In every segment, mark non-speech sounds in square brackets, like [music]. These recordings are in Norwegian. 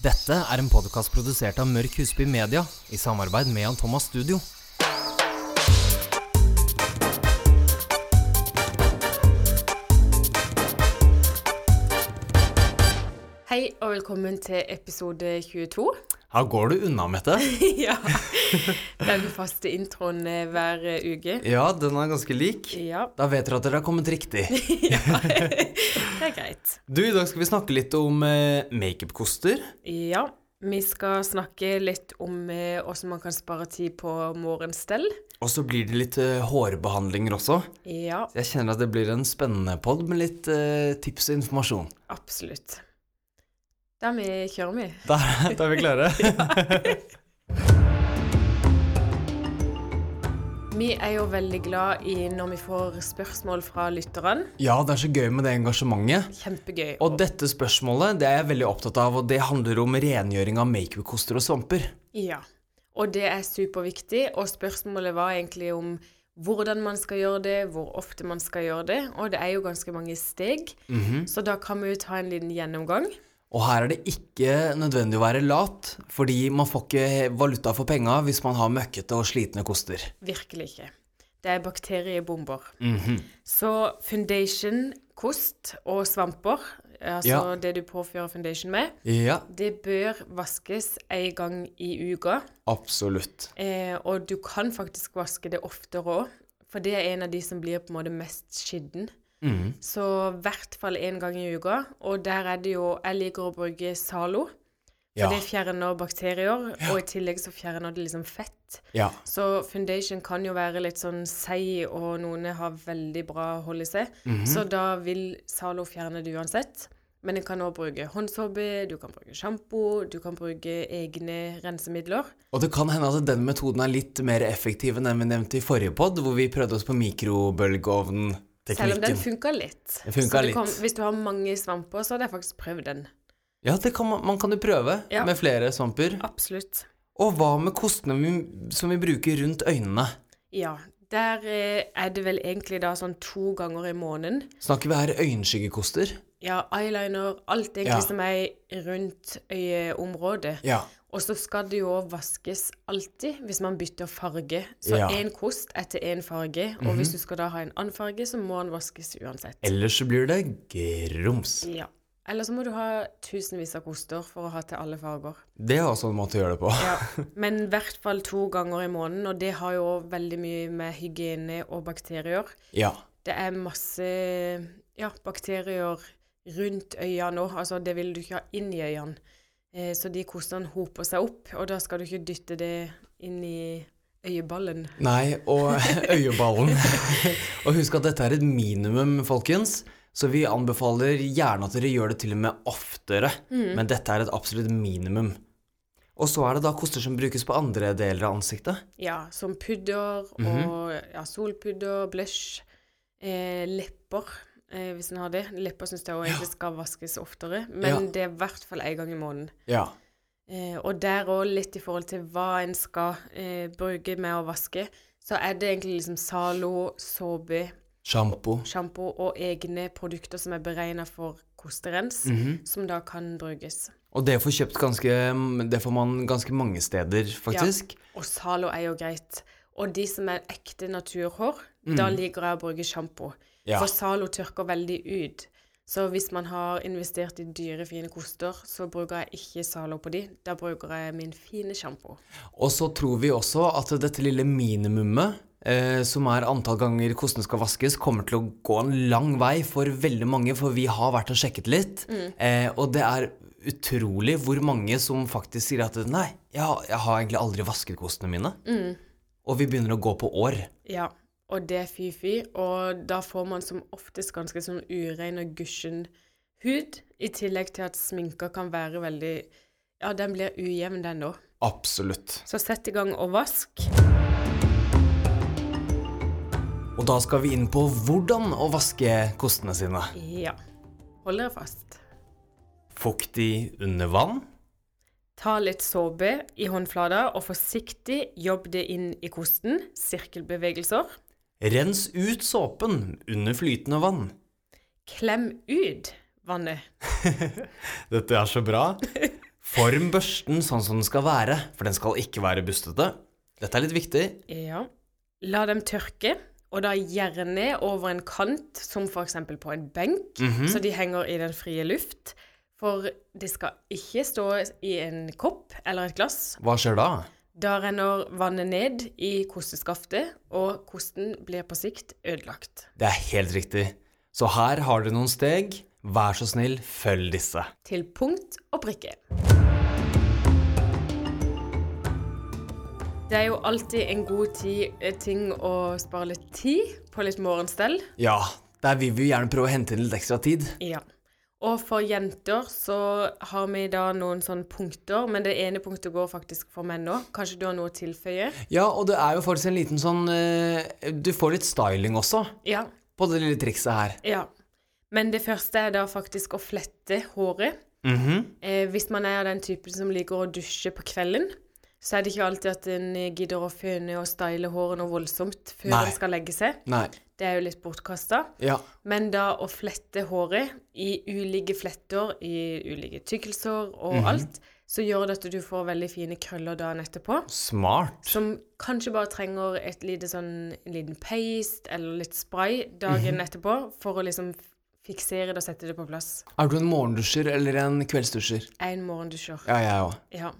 Dette er en podkast produsert av Mørk Husby Media i samarbeid med Jan Thomas Studio. Hei og velkommen til episode 22. Her går du unna, Mette. [laughs] ja. Den faste introen eh, hver eh, uke. Ja, den er ganske lik. Ja. Da vet dere at dere har kommet riktig. [laughs] ja. Det er greit. Du, I dag skal vi snakke litt om eh, makeupkoster. Ja. Vi skal snakke litt om eh, hvordan man kan spare tid på morgenstell. Og så blir det litt eh, hårbehandlinger også. Ja, Jeg kjenner at det blir en spennende pod med litt tips og informasjon. absolutt. Da vi kjører vi. Da, [laughs] da er vi klare. [laughs] Vi er jo veldig glad i når vi får spørsmål fra lytterne. Ja, det er så gøy med det engasjementet. Kjempegøy. Og dette spørsmålet det er jeg veldig opptatt av, og det handler om rengjøring av makeupkoster og svamper. Ja, og det er superviktig. Og spørsmålet var egentlig om hvordan man skal gjøre det, hvor ofte man skal gjøre det. Og det er jo ganske mange steg, så da kan vi jo ta en liten gjennomgang. Og her er det ikke nødvendig å være lat, fordi man får ikke valuta for penga hvis man har møkkete og slitne koster. Virkelig ikke. Det er bakteriebomber. Mhm. Så foundation, kost og svamper, altså Ja. det du påfører foundation med, Ja, det bør vaskes en gang i uka. absolutt. Eh, og du kan faktisk vaske det oftere òg, for det er en av de som blir på en måte mest skitten. Mhm. Så i hvert fall én gang i uka. Og der er det jo Jeg liker å bruke Zalo. For Ja. det fjerner bakterier, og i tillegg så fjerner det liksom fett. Ja. Så foundation kan jo være litt sånn seig, og noen har veldig bra hold i seg. Mhm. Så da vil Zalo fjerne det uansett. Men en kan òg bruke håndsåpe, du kan bruke sjampo, du kan bruke egne rensemidler. Og det kan hende at den metoden er litt mer effektiv enn den vi nevnte i forrige pod, hvor vi prøvde oss på mikrobølgeovn-teknikken. Selv om den funka litt. Den funka litt. Kan, hvis du har mange svamper, så hadde jeg faktisk prøvd den. Ja, det kan man, man kan jo prøve Ja. med flere svamper. Absolutt. Og hva med kostene vi, som vi bruker rundt øynene? Ja. Der eh, er det vel egentlig da sånn to ganger i måneden. Snakker vi her øyenskyggekoster? Ja, eyeliner, alt egentlig Ja. som er rundt øyeområdet. Ja. Og så skal det jo vaskes alltid hvis man bytter farge. Så Ja. kost etter én farge, og hvis du skal da ha en annen farge, så må den vaskes uansett. Ellers så blir det grums. Ja. Eller så må du ha tusenvis av koster for å ha til alle farger. Det er også en måte å gjøre det på. Ja, [laughs] men i hvert fall to ganger i måneden, og det har jo veldig mye med hygiene og bakterier. Ja. Det er masse ja, bakterier rundt øynene òg, altså det vil du ikke ha inn i øynene. Eh, så de kostene hoper seg opp, og da skal du ikke dytte det inn i øyeballen. Nei, og [laughs] øyeballen. [laughs] og husk at dette er et minimum, folkens. Så vi anbefaler gjerne at dere gjør det til og med oftere. Men dette er et absolutt minimum. Og så er det da koster som brukes på andre deler av ansiktet. Ja, som pudder og ja, solpudder, blush, eh, lepper, eh, hvis en har det. Lepper syns jeg også egentlig skal vaskes oftere, men Ja. det er i hvert fall én gang i måneden. Ja. Eh, og der òg litt i forhold til hva en skal eh, bruke med å vaske, så er det egentlig liksom Zalo, såpe, Sjampo. sjampo og egne produkter som er beregna for kosterens, som da kan brukes. Og det får kjøpt ganske Det får man ganske mange steder, faktisk. Ja. Og Zalo er jo greit. Og de som er ekte naturhår, da liker jeg å bruke sjampo. Ja. For Zalo tørker veldig ut. Så hvis man har investert i dyre, fine koster, så bruker jeg ikke Zalo på de. Da bruker jeg min fine sjampo. Og så tror vi også at dette lille minimumet, eh, som er antall ganger kosten skal vaskes, kommer til å gå en lang vei for veldig mange, for vi har vært og sjekket litt. Eh, og det er utrolig hvor mange som faktisk sier at nei, jeg har, jeg har egentlig aldri vasket kostene mine. Og vi begynner å gå på år. Ja, og det er fy-fy. Og da får man som oftest ganske sånn urein og gusjen hud, i tillegg til at sminka kan være veldig Ja, den blir ujevn, den òg. Absolutt. Så sett i gang og vask. Og da skal vi inn på hvordan å vaske kostene sine. Ja. Hold dere fast. Fuktig under vann. Ta litt såpe i håndflata, og forsiktig jobb det inn i kosten. Sirkelbevegelser. Rens ut såpen under flytende vann. Klem ut vannet. [laughs] Dette er så bra. Form børsten sånn som den skal være, for den skal ikke være bustete. Dette er litt viktig. Ja. La dem tørke, og da gjerne over en kant, som f.eks. på en benk, så de henger i den frie luft. For det skal ikke stå i en kopp eller et glass. Hva skjer da? Da renner vannet ned i kosteskaftet, og kosten blir på sikt ødelagt. Det er helt riktig. Så her har dere noen steg. Vær så snill, følg disse. Til punkt og prikke. Det er jo alltid en god tid, eh, ting å spare litt tid på litt morgenstell. Ja, der vil vi jo gjerne prøve å hente inn litt ekstra tid. Ja. Og for jenter så har vi da noen sånne punkter, men det ene punktet går faktisk for menn òg. Kanskje du har noe å tilføye? Ja, og det er jo faktisk en liten sånn eh, Du får litt styling også Ja. på det lille trikset her. ja. Men det første er da faktisk å flette håret. Mhm. Eh, hvis man er av den typen som liker å dusje på kvelden, så er det ikke alltid at en gidder å føne og style håret noe voldsomt før Nei. en skal legge seg. Nei. Det er jo litt bortkasta. Ja. Men da å flette håret i ulike fletter, i ulike tykkelser og Mhm. alt, så gjør det at du får veldig fine krøller dagen etterpå. Smart. Som kanskje bare trenger et lite sånn, en liten paste eller litt spray dagen Mhm. etterpå for å liksom fiksere det og sette det på plass. Er du en morgendusjer eller en kveldsdusjer? En morgendusjer. Ja, jeg òg. Ja.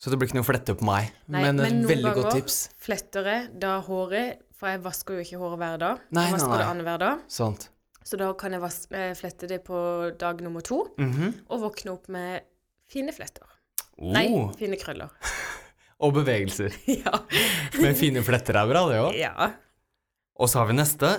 Så det blir ikke noe flette på meg. Nei, men et veldig godt ganger tips. fletter jeg da håret, for jeg vasker jo ikke håret hver dag. Nei, jeg nei, vasker det nei. annenhver dag. Sant. Så da kan jeg vas eh, flette det på dag nummer to, Mhm. og våkne opp med fine fletter. oh. Nei, fine krøller. [laughs] Og bevegelser. [laughs] ja. Men fine fletter er bra, det òg. ja. Og så har vi neste.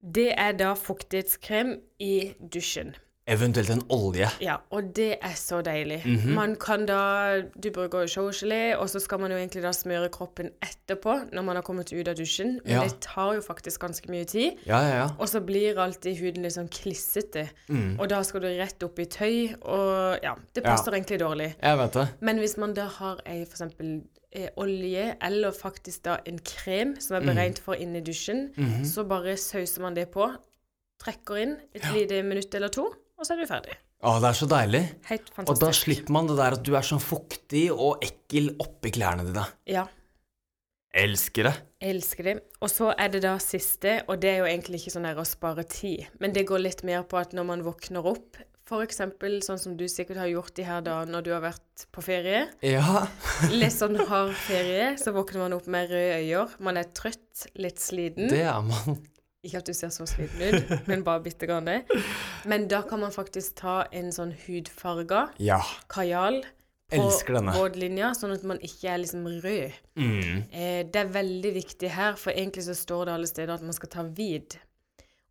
Det er da fuktighetskrem i dusjen. Eventuelt en olje. Ja, og det er så deilig. Mhm. Man kan da Du bruker showgelé, og så skal man jo egentlig da smøre kroppen etterpå når man har kommet ut av dusjen. Men Ja. det tar jo faktisk ganske mye tid. Ja, ja, ja. Og så blir alltid huden litt sånn klissete. Mm. Og da skal du rett opp i tøy, og ja, det passer egentlig dårlig. Jeg vet det. Men hvis man da har ei for eksempel eh, olje, eller faktisk da en krem som er Mhm. beregnet for inn i dusjen, så bare sauser man det på, trekker inn et lite minutt eller to, og så er du ferdig. Å, det er så deilig. Helt fantastisk. Og da slipper man det der at du er sånn fuktig og ekkel oppi klærne dine. Ja, Elsker det. elsker det. Og så er det da siste, og det er jo egentlig ikke sånn her å spare tid, men det går litt mer på at når man våkner opp, for eksempel sånn som du sikkert har gjort de her da når du har vært på ferie, Ja. [laughs] litt sånn hard ferie, så våkner man opp med røde øyer, man er trøtt, litt sliten. Det er man. Ikke at du ser så sliten ut, men bare bitte grann det. Men da kan man faktisk ta en sånn hudfarga Ja. kajal på rådlinja, sånn at man ikke er liksom rød. Mm. Eh, det er veldig viktig her, for egentlig så står det alle steder at man skal ta vid.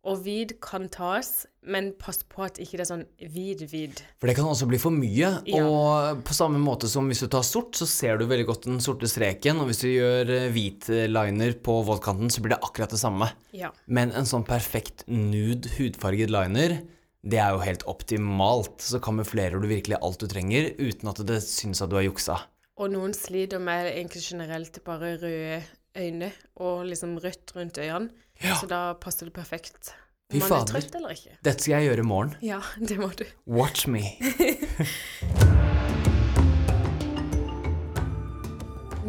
Og vid kan tas, men pass på at ikke det er sånn vid-vid. For det kan også bli for mye. Ja. Og på samme måte som hvis du tar sort, så ser du veldig godt den sorte streken. Og hvis du gjør eh, hvit eh, liner på våtkanten, så blir det akkurat det samme. Ja. Men en sånn perfekt nude hudfarget liner, det er jo helt optimalt. Så kamuflerer du virkelig alt du trenger uten at det syns at du har juksa. Og noen sliter med egentlig generelt bare røde øyne og liksom rødt rundt øynene. Ja. Så da passer det perfekt. Om man er trøtt eller ikke. Dette skal jeg gjøre i morgen. Ja, det må du. Watch me. [laughs]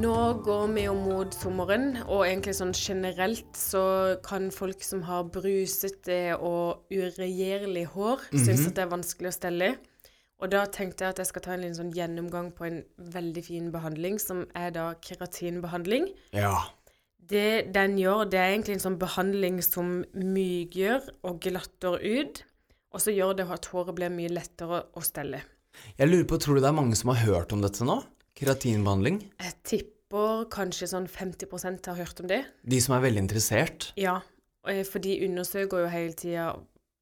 Nå går vi jo mot sommeren, og egentlig sånn generelt så kan folk som har brusete og uregjerlig hår, synes at det er vanskelig å stelle. Og da tenkte jeg at jeg skal ta en liten sånn gjennomgang på en veldig fin behandling, som er da keratinbehandling. Ja. Det den gjør, det er egentlig en sånn behandling som mykgjør og glatter ut, og så gjør det at håret blir mye lettere å stelle. Jeg lurer på, tror du det er mange som har hørt om dette nå? Keratinbehandling? Jeg tipper kanskje sånn 50% har hørt om det. De som er veldig interessert? Ja, eh, for de undersøker jo hele tida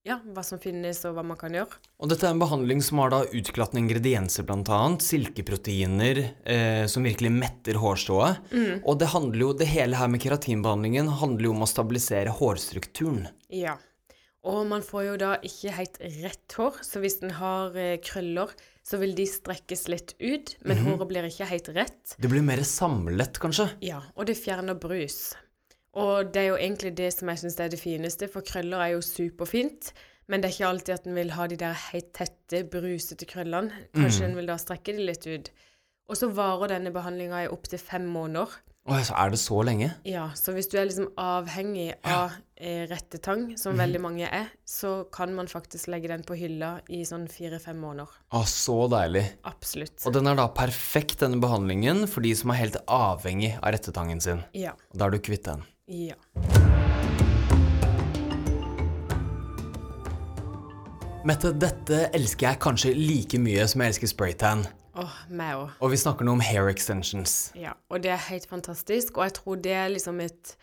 ja, hva som finnes og hva man kan gjøre. Og dette er en behandling som har da utglattende ingredienser, annet. Silkeproteiner eh, som virkelig metter hårstrået. Og det jo, det hele her med keratinbehandlingen handler jo om å stabilisere hårstrukturen. Ja. Og man får jo da ikke helt rett hår, så hvis den har eh, krøller, så vil de strekkes litt ut, men håret blir ikke helt rett. Det blir mer samlet, kanskje? Ja, og det fjerner brus. Og det er jo egentlig det som jeg syns er det fineste, for krøller er jo superfint, Men det er ikke alltid at en vil ha de der helt tette, brusete krøllene. Kanskje en vil da strekke de litt ut. Og så varer denne behandlinga i opptil fem måneder. Åh, så er det så lenge? Ja, så hvis du er liksom avhengig av ja. rettetang, som veldig mange er, så kan man faktisk legge den på hylla i sånn fire-fem måneder. Å, så deilig. Absolutt. Og den er da perfekt, denne behandlingen, for de som er helt avhengig av rettetangen sin. Ja. Og da er du kvitt den. Ja. Mette, dette elsker jeg kanskje like mye som jeg elsker spraytan. Åh, meg òg. Og vi snakker nå om hair extensions. Ja, og det er helt fantastisk, og jeg tror det er liksom et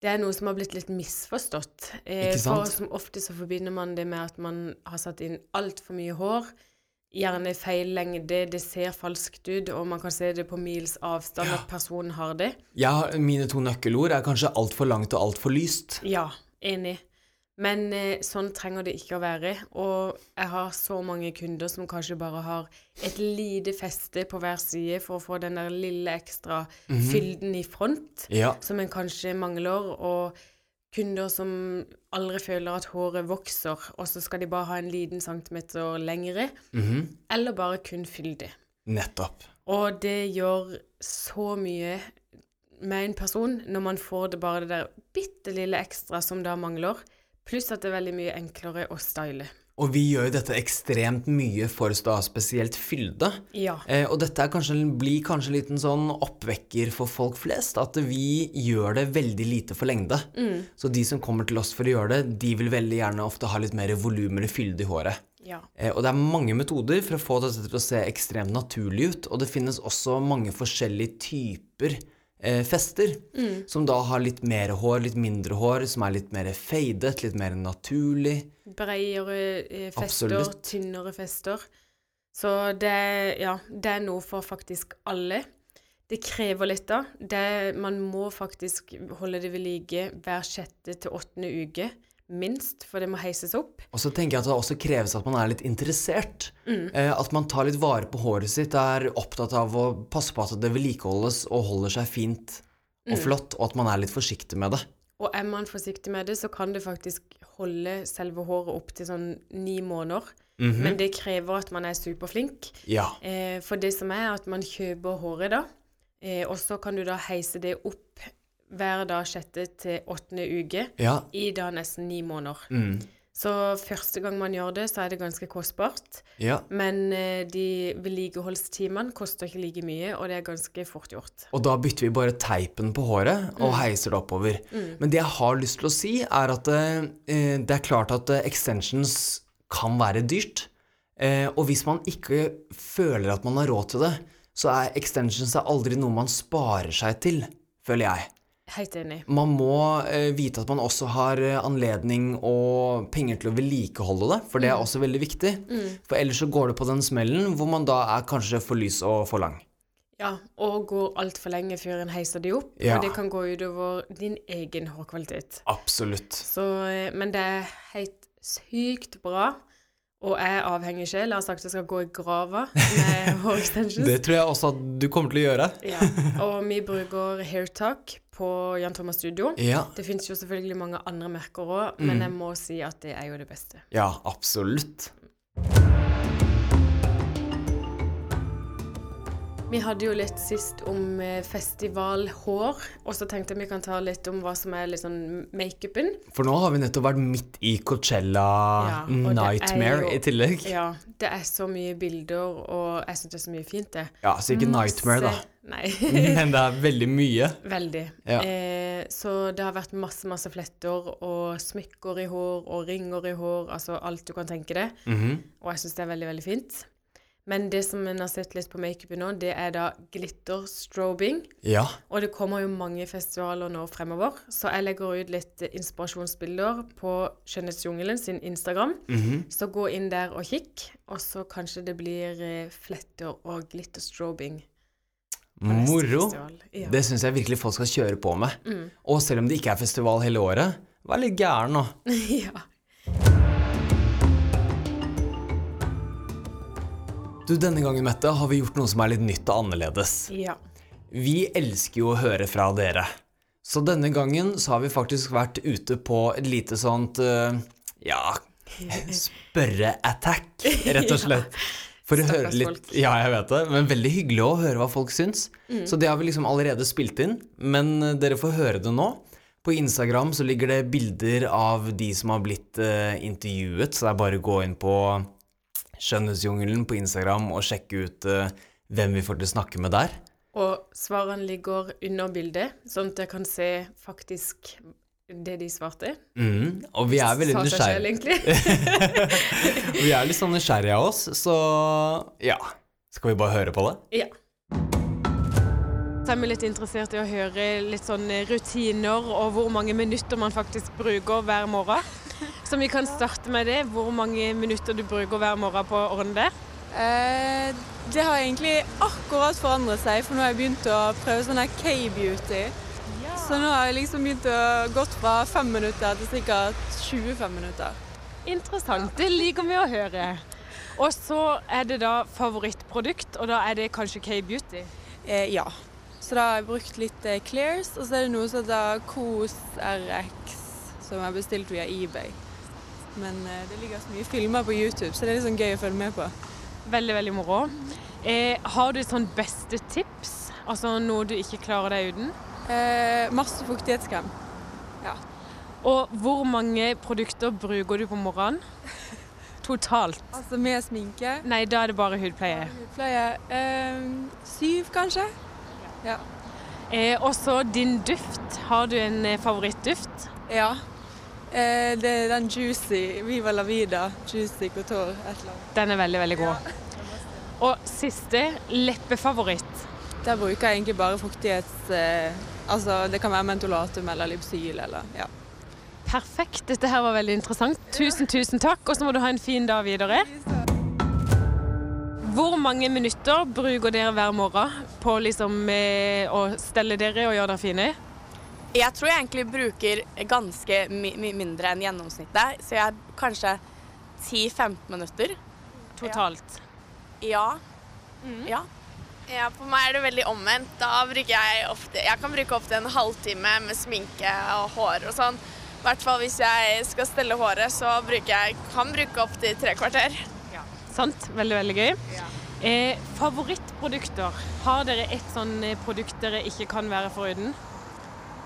det er noe som har blitt litt misforstått. Eh, Ikke sant? For som ofte så forbinder man det med at man har satt inn altfor mye hår. Gjerne feil lengde, det ser falskt ut, og man kan se det på mils avstand at personen har det. Ja, mine to nøkkelord er kanskje altfor langt og altfor lyst. Ja, enig. Men eh, sånn trenger det ikke å være. Og jeg har så mange kunder som kanskje bare har et lite feste på hver side for å få den der lille ekstra fylden i front Ja. som en kanskje mangler, og kunder som aldri føler at håret vokser, og så skal de bare ha en liten centimeter lengre, Mhm. eller bare kun fyldig. Nettopp. Og det gjør så mye med en person når man får det bare det der bitte lille ekstra som da mangler, pluss at det er veldig mye enklere å style. Og vi gjør jo dette ekstremt mye for da spesielt fylde. Ja. Eh, og dette er kanskje, blir kanskje en liten sånn oppvekker for folk flest, at vi gjør det veldig lite for lengde. Så de som kommer til oss for å gjøre det, de vil veldig gjerne ofte ha litt mer volum eller fylde i håret. Ja. Eh, og det er mange metoder for å få dette til å se ekstremt naturlig ut, og det finnes også mange forskjellige typer eh, fester, som da har litt mer hår, litt mindre hår, som er litt mer fadet, litt mer naturlig. Bredere eh, fester, Absolutt. tynnere fester. Så det, ja, det er noe for faktisk alle. Det krever litt, da. Det, man må faktisk holde det ved like hver sjette til åttende uke, minst, for det må heises opp. Og så tenker jeg at det også kreves at man er litt interessert. Eh, at man tar litt vare på håret sitt, er opptatt av å passe på at det vedlikeholdes og holder seg fint og flott, og at man er litt forsiktig med det. Og er man forsiktig med det, så kan det faktisk holde selve håret opp til sånn ni måneder. Men det krever at man er superflink. Ja. Eh, for det som er at man kjøper håret da, eh, og så kan du da heise det opp hver dag sjette til åttende uke Ja. i da nesten ni måneder. Mm. Så første gang man gjør det, så er det ganske kostbart. ja. Men eh, de vedlikeholdstimene koster ikke like mye, og det er ganske fort gjort. Og da bytter vi bare teipen på håret og heiser det oppover. Men det jeg har lyst til å si, er at eh, det er klart at eh, extensions kan være dyrt. Eh, og hvis man ikke føler at man har råd til det, så er extensions er aldri noe man sparer seg til, føler jeg. Helt enig. Man må eh, vite at man også har eh, anledning og penger til å vedlikeholde det, for det er også veldig viktig. For ellers så går det på den smellen hvor man da er kanskje for lys og for lang. Ja, og går altfor lenge før en heiser de opp, Ja. og det kan gå utover din egen hårkvalitet. Absolutt. Så, eh, men det er helt sykt bra. Og jeg avhenger ikke. La oss sagt jeg skal gå i grava med [laughs] hår extensions. Det tror jeg også at du kommer til å gjøre. Ja. Og vi bruker Hairtalk på Jan Thomas Studio. Ja, Det fins jo selvfølgelig mange andre merker òg, men jeg må si at det er jo det beste. ja absolutt. Vi hadde jo litt sist om eh, festivalhår, og så tenkte jeg vi kan ta litt om hva som er litt sånn makeupen. For nå har vi nettopp vært midt i Coachella Ja, Nightmare jo- i tillegg. Ja, Ja, det er så mye bilder, og jeg syns det er så mye fint, det. så ikke Nightmare, da. Nei. [laughs] Men det er veldig mye. Veldig. Ja. Eh, så det har vært masse, masse fletter og smykker i hår og ringer i hår, altså alt du kan tenke deg. Mhm. Og jeg syns det er veldig, veldig fint. Men det som en har sett litt på makeupen nå, det er da glitterstrobing. Ja. Og det kommer jo mange festivaler nå fremover, så jeg legger ut litt inspirasjonsbilder på Skjønnhetsjungelen sin Instagram. Mhm. Så gå inn der og kikk, og så kanskje det blir eh, fletter og glitterstrobing. Moro. Ja. Det syns jeg virkelig folk skal kjøre på med. Mm. Og selv om det ikke er festival hele året, vær litt gæren nå. [laughs] ja. Du, denne gangen, Mette, har vi gjort noe som er litt nytt og annerledes. ja. Vi elsker jo å høre fra dere. Så denne gangen så har vi faktisk vært ute på et lite sånt uh, ja, spørre-attack, rett og [laughs] slett. For å høre litt. Ja, jeg vet det, men veldig hyggelig å høre hva folk syns. Mm. Så det har vi liksom allerede spilt inn, men eh, dere får høre det nå. På Instagram så ligger det bilder av de som har blitt uh, intervjuet, så det er bare å gå inn på Skjønnhetsjungelen på Instagram og sjekke ut eh, hvem vi får til å snakke med der. Og svarene ligger under bildet, sånn at jeg kan se faktisk det de svarte. Mm, og vi er veldig nysgjerrige. [laughs] Vi er litt sånn nysgjerrige av oss, så ja. Skal vi bare høre på det? ja. Så er vi litt interessert i å høre litt sånne rutiner og hvor mange minutter man faktisk bruker hver morgen. Så vi kan starte med det. Hvor mange minutter du bruker hver morgen på å ordne det? Eh, det har egentlig akkurat forandret seg, for nå har jeg begynt å prøve sånn her K-beauty. Så nå har jeg liksom begynt å gått fra fem minutter til sikkert 25 minutter. Interessant. Det liker vi å høre. Og så er det da favorittprodukt, og da er det kanskje K-beauty. Eh, ja. Så da har jeg brukt litt eh, Clears, og så er det noe som heter Kos RX, som jeg har bestilt via eBay. Men eh, det ligger så mye filmer på YouTube, så det er litt sånn gøy å følge med på. Veldig, veldig moro. Eh, har du et sånn beste tips? Altså noe du ikke klarer deg uten? Eh, masse fuktighetskrem. Ja. Og hvor mange produkter bruker du på morgenen? [laughs] Totalt. Altså med sminke. Nei, da er det bare hudpleie. Hudpleie. Eh, syv, kanskje? Eh, og så din duft. Har du en eh, favorittduft? Ja. Eh, det er den juicy, Viva la vida, juicy couture, et eller annet. Den er veldig, veldig god. Og siste, leppefavoritt. Der bruker jeg egentlig bare fuktighets... Eh, altså, det kan være mentolatum eller lipsyl eller ja. Perfekt. Dette her var veldig interessant. Tusen, tusen takk. Og så må du ha en fin dag videre. Hvor mange minutter bruker dere hver morgen på liksom eh, å stelle dere og gjøre dere fine? Jeg tror jeg egentlig bruker ganske mi mi mindre enn gjennomsnittet, så jeg kanskje 10-15 minutter. Totalt. Ja. Ja. Ja, for meg er det veldig omvendt. Da bruker jeg ofte Jeg kan bruke opptil en halvtime med sminke og hår og sånn. I hvert fall hvis jeg skal stelle håret, så bruker jeg kan bruke opptil tre kvarter. Sant? Veldig, veldig gøy. Eh, favorittprodukter. Har dere et sånn eh, produkt dere ikke kan være foruten?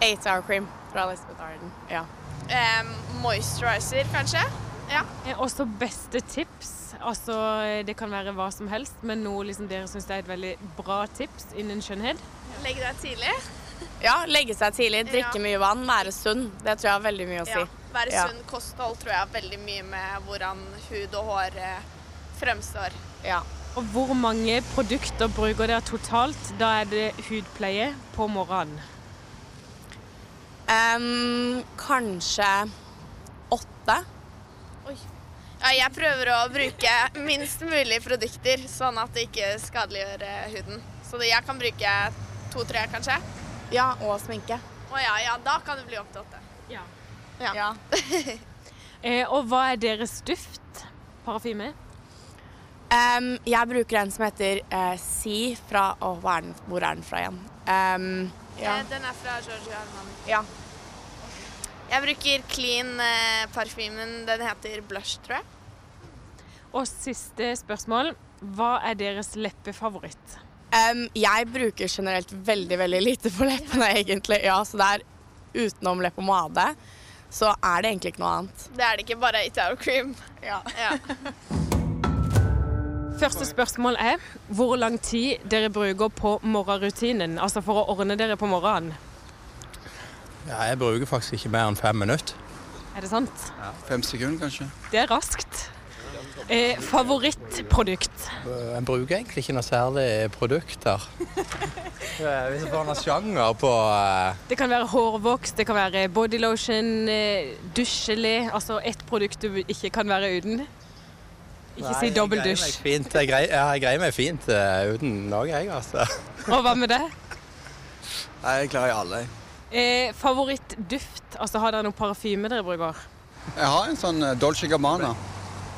Eight hour cream fra Elizabeth Arden. Ja. Eh, moisturizer, kanskje? Ja. Eh, også beste tips. Altså, eh, det kan være hva som helst, men noe liksom dere syns er et veldig bra tips innen skjønnhet. Legge deg tidlig. ja, legge seg tidlig, drikke Ja. mye vann, være sunn. Det tror jeg har veldig mye å si. Ja. Være Ja. sunn kosthold tror jeg har veldig mye med hvordan hud og hår eh, fremstår. Ja. Og hvor mange produkter bruker dere totalt? Da er det hudpleie på morgenen. Em, kanskje åtte. Ja, jeg prøver å bruke minst mulig produkter, sånn at det ikke skadeliggjør eh, huden. Så jeg kan bruke to-tre, kanskje. Ja, og sminke. Å ja, ja, da kan det bli opp til åtte. Ja. Ja. [laughs] [laughs] Eh, og hva er deres duft? Parfyme? Um, jeg bruker en som heter eh, Si fra Å, er den, hvor er den fra igjen? Em, ja. Eh, Den er fra Giorgio Arman. ja. Jeg bruker clean eh, parfymen. Den heter Blush, tror jeg. Og siste spørsmål. Hva er deres leppefavoritt? Um, jeg bruker generelt veldig, veldig lite på leppene, [laughs] egentlig. Ja, så det er utenom leppepomade, så er det egentlig ikke noe annet. Det er det ikke, bare It Out Cream. Ja. Ja. [laughs] Første spørsmål er hvor lang tid dere bruker på morgenrutinen, altså for å ordne dere på morgenen. Ja, jeg bruker faktisk ikke mer enn fem minutter. Er det sant? Ja, Fem sekunder, kanskje? Det er raskt. Eh, favorittprodukt? Jeg bruker egentlig ikke noe særlig produkter. [laughs] Eh, Hvis jeg får noen sjanger på eh, Det kan være hårvoks, det kan være bodylotion, eh, dusjgelé. Altså ett produkt du ikke kan være uten. Ikke nei, si jeg dobbel greier meg dusj. Jeg greier, jeg greier meg fint uh, uten noe, jeg, altså. [laughs] Og hva med det? Nei, jeg klarer alle. Eh, favorittduft? Altså Har dere noe parfyme dere bruker? Jeg har en sånn eh, Dolce Gabbana.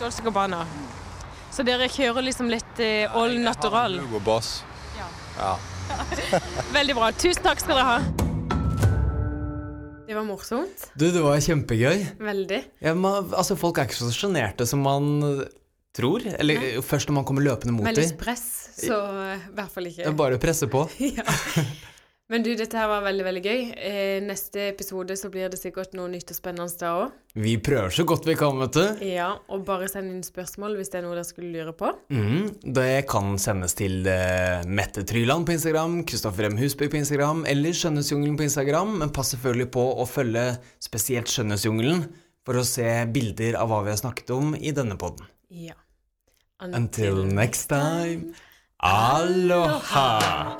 Dolce Gabbana. Så dere kjører liksom litt eh, all natural? Jeg har Hugo Boss. Ja. Ja. [laughs] Veldig bra. Tusen takk skal dere ha. Det var morsomt. Du, det var kjempegøy. Veldig. Ja, man, altså, folk er ikke så sjenerte som man tror. Eller først når man kommer løpende mot Med litt press, så i hvert fall ikke. bare å presse på. [laughs] ja. Men du, dette her var veldig, veldig gøy. Eh, neste episode så blir det sikkert noe nytt og spennende da òg. Vi prøver så godt vi kan, vet du. Ja, og bare send inn spørsmål hvis det er noe dere skulle lure på. Mm, det kan sendes til eh, Mette Tryland på Instagram, Kristoffer M. Husby på Instagram eller Skjønnhetsjungelen på Instagram, men pass selvfølgelig på å følge spesielt Skjønnhetsjungelen for å se bilder av hva vi har snakket om i denne podden. Ja. Until next time, aloha!